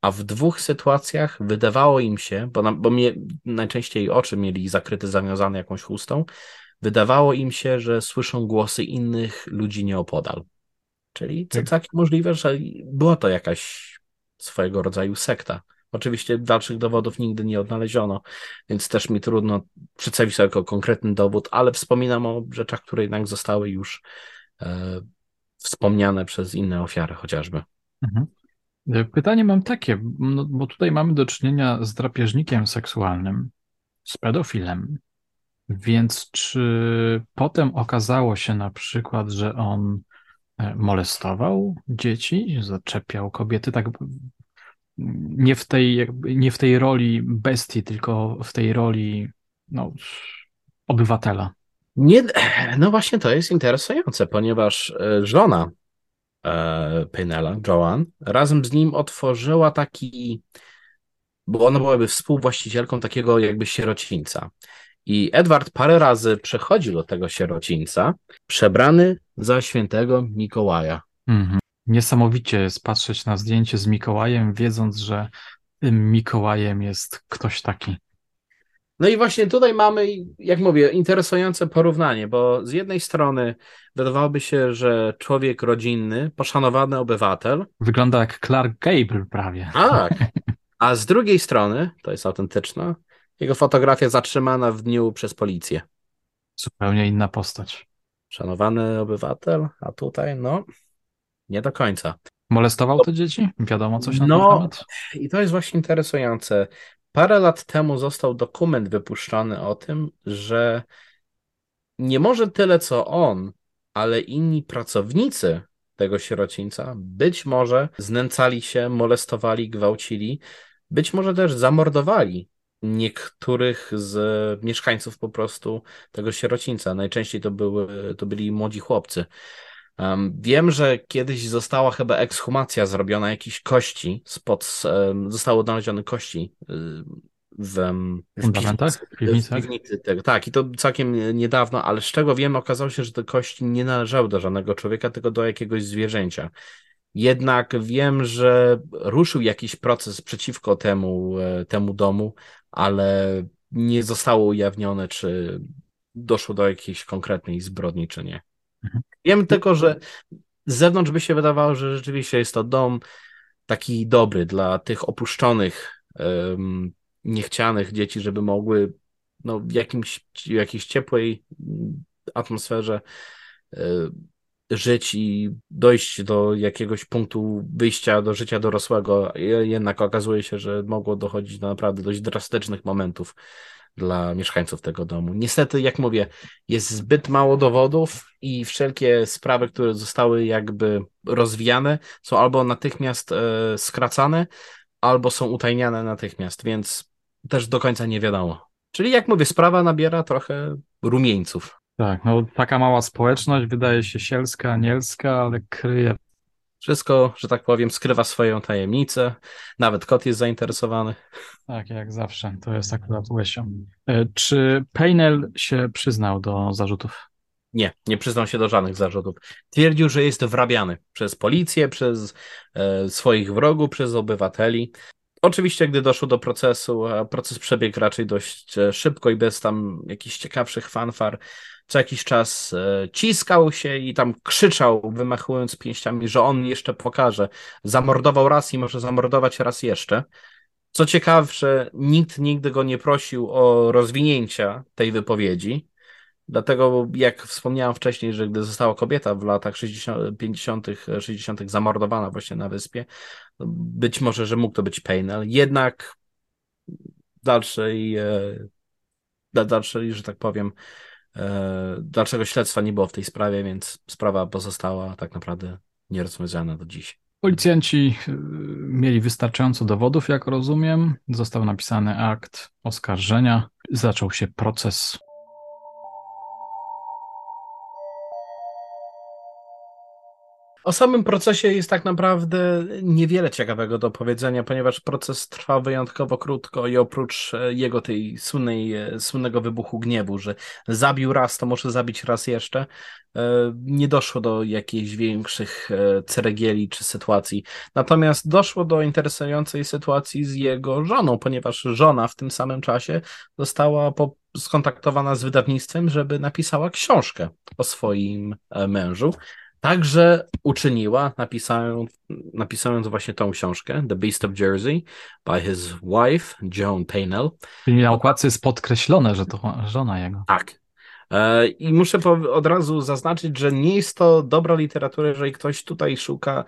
a w dwóch sytuacjach wydawało im się, bo, na, bo mnie, najczęściej oczy mieli zakryte, zawiązane jakąś chustą, wydawało im się, że słyszą głosy innych ludzi nieopodal. Czyli co tak możliwe, że była to jakaś swojego rodzaju sekta. Oczywiście dalszych dowodów nigdy nie odnaleziono, więc też mi trudno przedstawić sobie jako konkretny dowód, ale wspominam o rzeczach, które jednak zostały już e, wspomniane przez inne ofiary chociażby. Mhm. Pytanie mam takie, no, bo tutaj mamy do czynienia z drapieżnikiem seksualnym, z pedofilem, więc czy potem okazało się na przykład, że on e, molestował dzieci, zaczepiał kobiety, tak nie w tej, nie w tej roli bestii, tylko w tej roli no, obywatela. Nie, no właśnie to jest interesujące, ponieważ e, żona e, Pinella, Joan, razem z nim otworzyła taki, bo ona byłaby współwłaścicielką takiego jakby sierocińca. I Edward parę razy przechodził do tego sierocińca, przebrany za świętego Mikołaja. Mhm. Niesamowicie jest patrzeć na zdjęcie z Mikołajem, wiedząc, że tym Mikołajem jest ktoś taki. No i właśnie tutaj mamy, jak mówię, interesujące porównanie, bo z jednej strony wydawałoby się, że człowiek rodzinny, poszanowany obywatel. Wygląda jak Clark Gable prawie. Tak. A z drugiej strony, to jest autentyczne, jego fotografia zatrzymana w dniu przez policję. Zupełnie inna postać. Szanowany obywatel, a tutaj, no, nie do końca. Molestował te dzieci? Wiadomo coś na no, ten temat? I to jest właśnie interesujące. Parę lat temu został dokument wypuszczony o tym, że nie może tyle co on, ale inni pracownicy tego sierocińca być może znęcali się, molestowali, gwałcili, być może też zamordowali niektórych z mieszkańców po prostu tego sierocińca. Najczęściej to, były, to byli młodzi chłopcy. Wiem, że kiedyś została chyba ekshumacja zrobiona jakichś kości, spod, zostały odnalezione kości w, w fundamentach, w piwnicy. tego. Tak, i to całkiem niedawno, ale z czego wiem, okazało się, że te kości nie należały do żadnego człowieka, tylko do jakiegoś zwierzęcia. Jednak wiem, że ruszył jakiś proces przeciwko temu, e, temu domu, ale nie zostało ujawnione, czy doszło do jakiejś konkretnej zbrodni, czy nie. Mhm. Wiem tylko, że z zewnątrz by się wydawało, że rzeczywiście jest to dom taki dobry dla tych opuszczonych, um, niechcianych dzieci, żeby mogły no, w jakimś, jakiejś ciepłej atmosferze żyć i dojść do jakiegoś punktu wyjścia do życia dorosłego. Jednak okazuje się, że mogło dochodzić do naprawdę dość drastycznych momentów dla mieszkańców tego domu. Niestety, jak mówię, jest zbyt mało dowodów i wszelkie sprawy, które zostały jakby rozwijane, są albo natychmiast e, skracane, albo są utajniane natychmiast, więc też do końca nie wiadomo. Czyli jak mówię, sprawa nabiera trochę rumieńców. Tak, no taka mała społeczność wydaje się sielska, anielska, ale kryje. Wszystko, że tak powiem, skrywa swoją tajemnicę. Nawet kot jest zainteresowany. Tak, jak zawsze. To jest akurat Łesią. E, czy Paynel się przyznał do zarzutów? Nie, nie przyznał się do żadnych zarzutów. Twierdził, że jest wrabiany przez policję, przez e, swoich wrogów, przez obywateli. Oczywiście, gdy doszło do procesu, a proces przebiegł raczej dość e, szybko i bez tam jakichś ciekawszych fanfar, co jakiś czas e, ciskał się i tam krzyczał, wymachując pięściami, że on jeszcze pokaże. Zamordował raz i może zamordować raz jeszcze. Co ciekawsze, nikt nigdy go nie prosił o rozwinięcia tej wypowiedzi. Dlatego, jak wspomniałem wcześniej, że gdy została kobieta w latach 60, 50., 60. zamordowana właśnie na wyspie, być może, że mógł to być Painel. Jednak dalszej, e, dalszej, że tak powiem, dalszego śledztwa nie było w tej sprawie, więc sprawa pozostała tak naprawdę nierozwiązana do dziś. Policjanci e, mieli wystarczająco dowodów, jak rozumiem. Został napisany akt oskarżenia. Zaczął się proces O samym procesie jest tak naprawdę niewiele ciekawego do powiedzenia, ponieważ proces trwa wyjątkowo krótko i oprócz e, jego tej słynnej, e, słynnego wybuchu gniewu, że zabił raz, to może zabić raz jeszcze, e, nie doszło do jakichś większych ceregieli czy sytuacji. Natomiast doszło do interesującej sytuacji z jego żoną, ponieważ żona w tym samym czasie została po skontaktowana z wydawnictwem, żeby napisała książkę o swoim mężu. Także uczyniła, napisując, napisując właśnie tą książkę, The Beast of Jersey, by his wife, Joan Paynell. Czyli na okładce jest podkreślone, że to żona jego. Tak. E, I muszę od razu zaznaczyć, że nie jest to dobra literatura, jeżeli ktoś tutaj szuka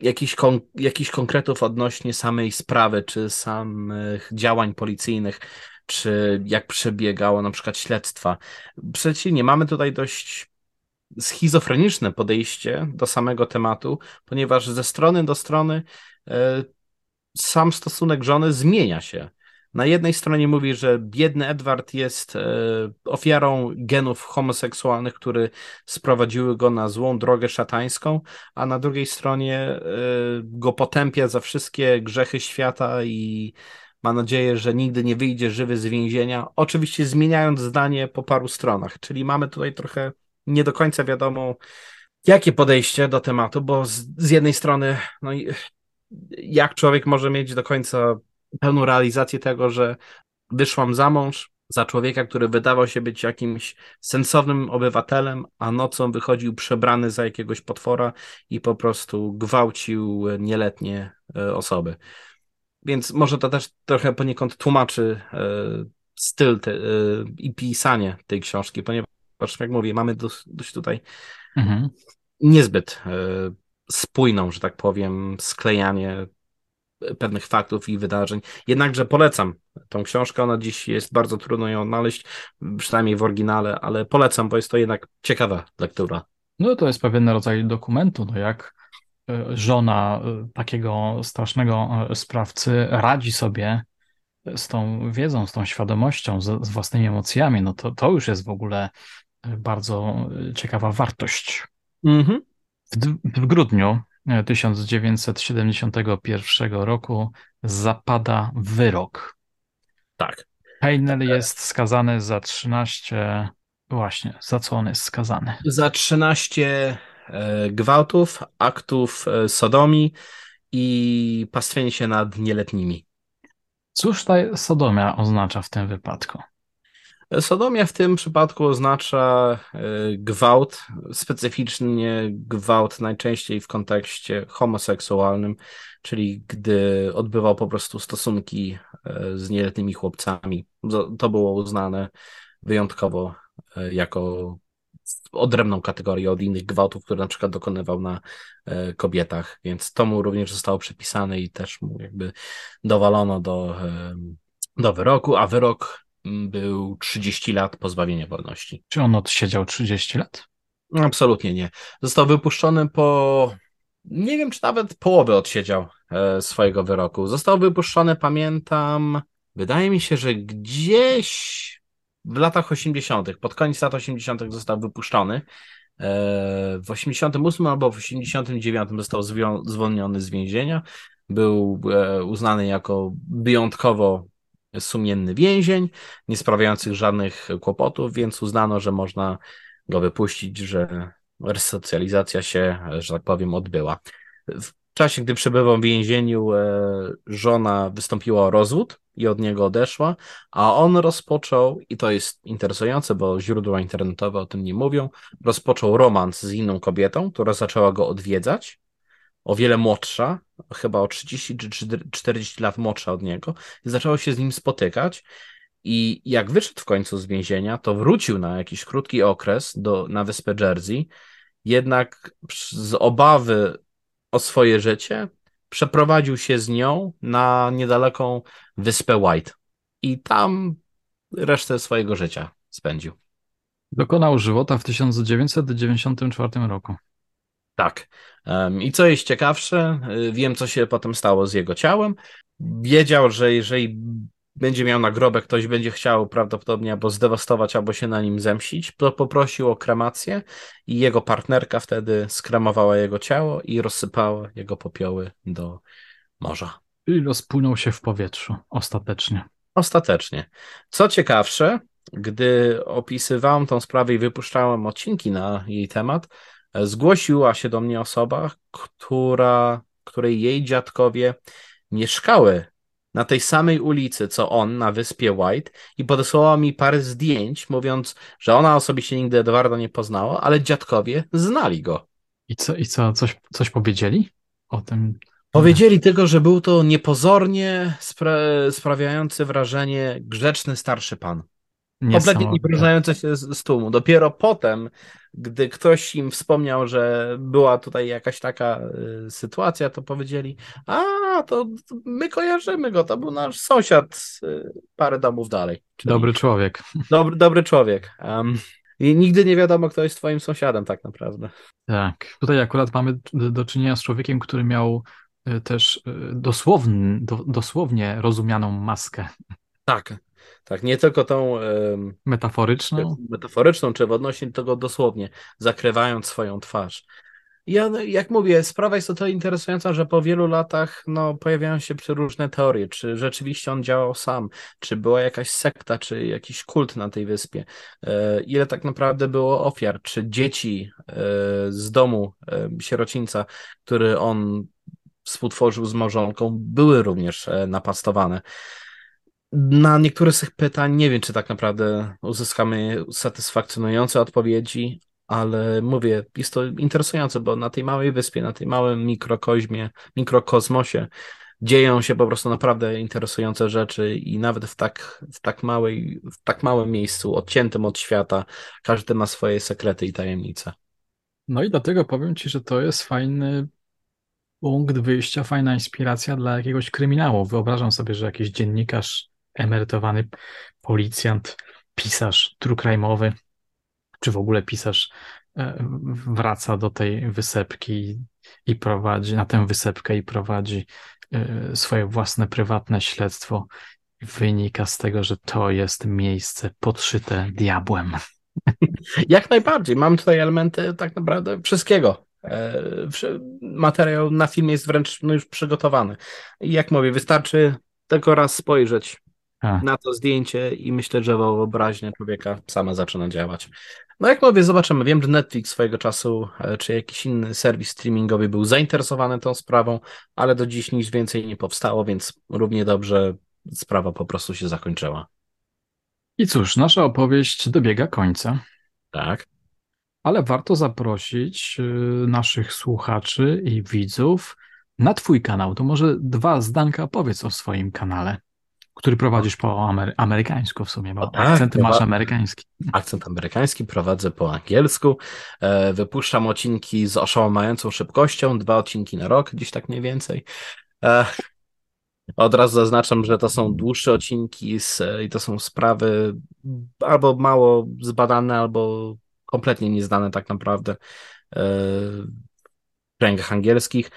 jakichś, kon jakichś konkretów odnośnie samej sprawy, czy samych działań policyjnych, czy jak przebiegało na przykład śledztwa. Przeciwnie, mamy tutaj dość schizofreniczne podejście do samego tematu, ponieważ ze strony do strony e, sam stosunek żony zmienia się. Na jednej stronie mówi, że biedny Edward jest e, ofiarą genów homoseksualnych, które sprowadziły go na złą drogę szatańską, a na drugiej stronie e, go potępia za wszystkie grzechy świata i ma nadzieję, że nigdy nie wyjdzie żywy z więzienia. Oczywiście zmieniając zdanie po paru stronach, czyli mamy tutaj trochę nie do końca wiadomo, jakie podejście do tematu, bo z, z jednej strony, no jak człowiek może mieć do końca pełną realizację tego, że wyszłam za mąż za człowieka, który wydawał się być jakimś sensownym obywatelem, a nocą wychodził przebrany za jakiegoś potwora i po prostu gwałcił nieletnie e, osoby. Więc może to też trochę poniekąd tłumaczy e, styl te, e, i pisanie tej książki, ponieważ Patrz, jak mówię, mamy dość, dość tutaj mhm. niezbyt e, spójną, że tak powiem, sklejanie pewnych faktów i wydarzeń. Jednakże polecam tą książkę, ona dziś jest bardzo trudno ją odnaleźć, przynajmniej w oryginale, ale polecam, bo jest to jednak ciekawa lektura. No to jest pewien rodzaj dokumentu, no jak e, żona e, takiego strasznego sprawcy radzi sobie z tą wiedzą, z tą świadomością, z, z własnymi emocjami, no to, to już jest w ogóle bardzo ciekawa wartość. Mhm. W, w grudniu 1971 roku zapada wyrok. Tak. Heinel jest skazany za 13. Właśnie, za co on jest skazany? Za 13 e, gwałtów, aktów e, sodomii i pastwienie się nad nieletnimi. Cóż ta sodomia oznacza w tym wypadku? Sodomia w tym przypadku oznacza e, gwałt, specyficznie gwałt najczęściej w kontekście homoseksualnym, czyli gdy odbywał po prostu stosunki e, z nieletnimi chłopcami. To było uznane wyjątkowo e, jako odrębną kategorię od innych gwałtów, które na przykład dokonywał na kobietach, więc to mu również zostało przypisane i też mu jakby dowalono do, do wyroku, a wyrok był 30 lat pozbawienia wolności. Czy on odsiedział 30 lat? Absolutnie nie. Został wypuszczony po. Nie wiem, czy nawet połowę odsiedział e, swojego wyroku. Został wypuszczony, pamiętam, wydaje mi się, że gdzieś w latach 80., pod koniec lat 80., został wypuszczony. E, w 88 albo w 89 został zwolniony z więzienia. Był e, uznany jako wyjątkowo sumienny więzień, nie sprawiających żadnych kłopotów, więc uznano, że można go wypuścić, że resocjalizacja się, że tak powiem, odbyła. W czasie, gdy przebywał w więzieniu, e, żona wystąpiła o rozwód i od niego odeszła, a on rozpoczął, i to jest interesujące, bo źródła internetowe o tym nie mówią, rozpoczął romans z inną kobietą, która zaczęła go odwiedzać o wiele młodsza, chyba o 30 czy 40 lat młodsza od niego, i zaczęło się z nim spotykać. I jak wyszedł w końcu z więzienia, to wrócił na jakiś krótki okres do, na wyspę Jersey, jednak z obawy o swoje życie przeprowadził się z nią na niedaleką wyspę White. I tam resztę swojego życia spędził. Dokonał żywota w 1994 roku. Tak. I co jest ciekawsze, y, wiem, co się potem stało z jego ciałem. Wiedział, że jeżeli będzie miał nagrobek, ktoś będzie chciał prawdopodobnie albo zdewastować, albo się na nim zemścić, to poprosił o kremację i jego partnerka wtedy skremowała jego ciało i rozsypała jego popioły do morza. I rozpłynął się w powietrzu ostatecznie. Ostatecznie. Co ciekawsze, gdy opisywałem tą sprawę i wypuszczałem odcinki na jej temat, zgłosiła się do mnie osoba, która, której jej dziadkowie mieszkały na tej samej ulicy, co on, na wyspie White i podesłała mi parę zdjęć, mówiąc, że ona osobiście nigdy Edwarda nie poznała, ale dziadkowie znali go. I co, i co coś, coś powiedzieli o tym? Powiedzieli tylko, że był to niepozornie spra sprawiający wrażenie grzeczny starszy pan. Kompletnie nie poruszające się z, z tłumu. Dopiero potem, gdy ktoś im wspomniał, że była tutaj jakaś taka y, sytuacja, to powiedzieli, a to my kojarzymy go, to był nasz sąsiad y, parę domów dalej. Czyli dobry człowiek. Dobry, dobry człowiek. Um, I nigdy nie wiadomo, kto jest twoim sąsiadem tak naprawdę. Tak. Tutaj akurat mamy do, czynienia z człowiekiem, który miał y, też y, dosłownie, do, dosłownie rozumianą maskę. Tak, tak, nie tylko tą metaforyczną, metaforyczną, czy w odnośnie do tego dosłownie, zakrywając swoją twarz. Ja, jak mówię, sprawa jest o tyle interesująca, że po wielu latach no, pojawiają się różne teorie, czy rzeczywiście on działał sam, czy była jakaś sekta, czy jakiś kult na tej wyspie, e, ile tak naprawdę było ofiar, czy dzieci e, z domu e, sierocińca, który on współtworzył z małżonką, były również napastowane. Na niektóre z tych pytań nie wiem, czy tak naprawdę uzyskamy satysfakcjonujące odpowiedzi, ale mówię, jest to interesujące, bo na tej małej wyspie, na tej małym mikrokozmie, mikrokosmosie dzieją się po prostu naprawdę interesujące rzeczy i nawet w tak, w tak, małej, w tak małym miejscu, odciętym od świata, każdy ma swoje sekrety i tajemnice. No i dlatego powiem Ci, że to jest fajny punkt wyjścia, fajna inspiracja dla jakiegoś kryminału. Wyobrażam sobie, że jakiś dziennikarz emerytowany policjant, pisarz true crime'owy, czy w ogóle pisarz e, wraca do tej wysepki i prowadzi, na tę wysepkę i prowadzi e, swoje własne prywatne śledztwo. Wynika z tego, że to jest miejsce podszyte diabłem. Jak najbardziej. Mam tutaj elementy tak naprawdę wszystkiego. E, materiał na film jest wręcz no, już przygotowany. I jak mówię, wystarczy tylko raz spojrzeć A. na to zdjęcie i myślę, że wyobraźnia człowieka sama zaczyna działać. No jak mówię, zobaczymy. Wiem, że Netflix swojego czasu, e, czy jakiś inny serwis streamingowy był zainteresowany tą sprawą, ale do dziś nic więcej nie powstało, więc równie dobrze sprawa po prostu się zakończyła. I cóż, nasza opowieść dobiega końca. Tak. Ale warto zaprosić y, naszych słuchaczy i widzów na Twój kanał. To może dwa zdanka powiedz o swoim kanale który prowadzisz po amery amerykańsku w sumie, bo tak, akcenty masz amerykański. Akcent amerykański prowadzę po angielsku. E, wypuszczam odcinki z oszałamiającą szybkością, dwa odcinki na rok, gdzieś tak mniej więcej. E, od razu zaznaczam, że to są dłuższe odcinki z, i to są sprawy albo mało zbadane, albo kompletnie nieznane tak naprawdę e, w kręgach angielskich,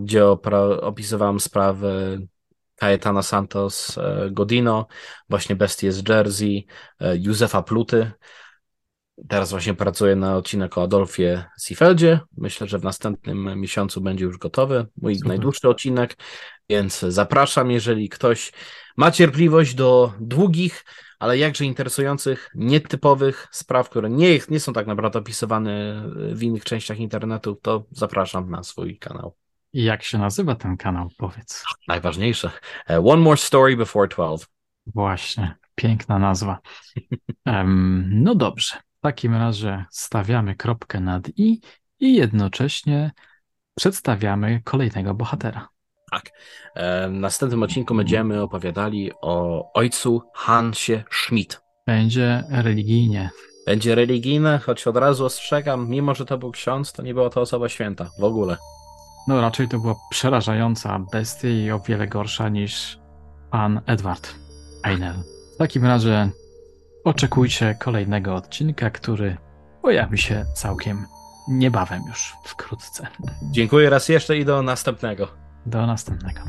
gdzie opisywałem sprawy Caetana Santos e, Godino, właśnie Bestie z Jersey, e, Józefa Pluty. Teraz właśnie pracuję na odcinek o Adolfie Siefeldzie. Myślę, że w następnym miesiącu będzie już gotowy mój Super. najdłuższy odcinek, więc zapraszam, jeżeli ktoś ma cierpliwość do długich, ale jakże interesujących, nietypowych spraw, które nie, nie są tak naprawdę opisywane w innych częściach internetu, to zapraszam na swój kanał. I jak się nazywa ten kanał? Powiedz. Najważniejsze. E, One More Story Before 12. Właśnie, piękna nazwa. Um, no dobrze. W takim razie stawiamy kropkę nad i i jednocześnie przedstawiamy kolejnego bohatera. Tak. E, w następnym odcinku będziemy opowiadali o ojcu Hansie Schmidt. Będzie religijnie. Będzie religijne, choć od razu ostrzegam, mimo że to był ksiądz, to nie była to osoba święta w ogóle. No raczej to była przerażająca bestia i o wiele gorsza niż pan Edward Einel. W takim razie oczekujcie kolejnego odcinka, który pojawi się całkiem niebawem już, wkrótce. Dziękuję raz jeszcze i do następnego. Do następnego.